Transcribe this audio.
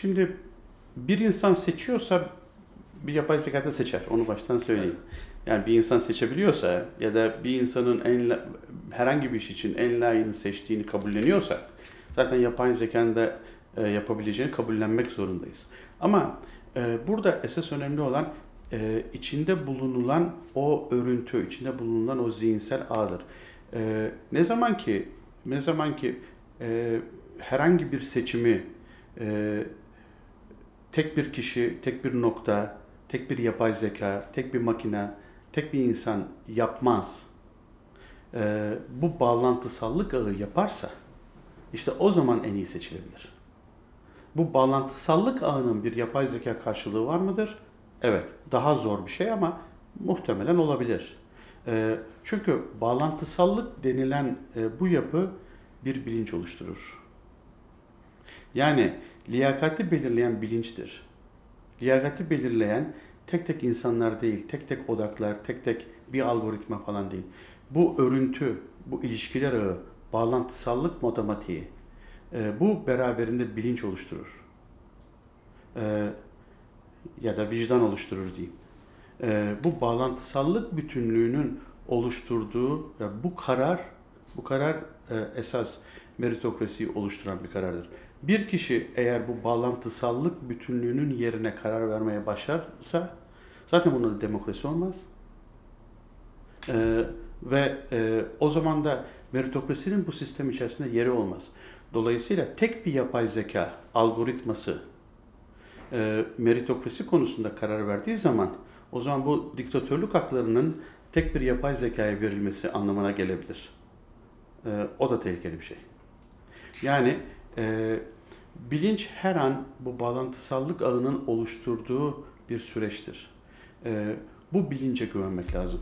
Şimdi bir insan seçiyorsa bir yapay zeka da seçer. Onu baştan söyleyeyim. Yani bir insan seçebiliyorsa ya da bir insanın en herhangi bir iş için en layığını seçtiğini kabulleniyorsa zaten yapay zekanın da e, yapabileceğini kabullenmek zorundayız. Ama e, burada esas önemli olan e, içinde bulunulan o örüntü, içinde bulunulan o zihinsel ağdır. E, ne zaman ki ne zaman ki e, herhangi bir seçimi e, tek bir kişi, tek bir nokta, tek bir yapay zeka, tek bir makine, tek bir insan yapmaz. E, bu bağlantısallık ağı yaparsa işte o zaman en iyi seçilebilir. Bu bağlantısallık ağının bir yapay zeka karşılığı var mıdır? Evet, daha zor bir şey ama muhtemelen olabilir. E, çünkü bağlantısallık denilen e, bu yapı bir bilinç oluşturur. Yani liyakati belirleyen bilinçtir. Liyakati belirleyen tek tek insanlar değil, tek tek odaklar, tek tek bir algoritma falan değil. Bu örüntü, bu ilişkiler ağı, bağlantısallık matematiği, e, bu beraberinde bilinç oluşturur. E, ya da vicdan oluşturur diyeyim. E, bu bağlantısallık bütünlüğünün oluşturduğu ve bu karar, bu karar e, esas meritokrasiyi oluşturan bir karardır. Bir kişi eğer bu bağlantısallık bütünlüğünün yerine karar vermeye başlarsa zaten bunda da demokrasi olmaz. Ee, ve e, o zaman da meritokrasinin bu sistem içerisinde yeri olmaz. Dolayısıyla tek bir yapay zeka algoritması e, meritokrasi konusunda karar verdiği zaman o zaman bu diktatörlük haklarının tek bir yapay zekaya verilmesi anlamına gelebilir. E, o da tehlikeli bir şey. Yani e, bilinç her an bu bağlantısallık ağının oluşturduğu bir süreçtir. E, bu bilince güvenmek lazım.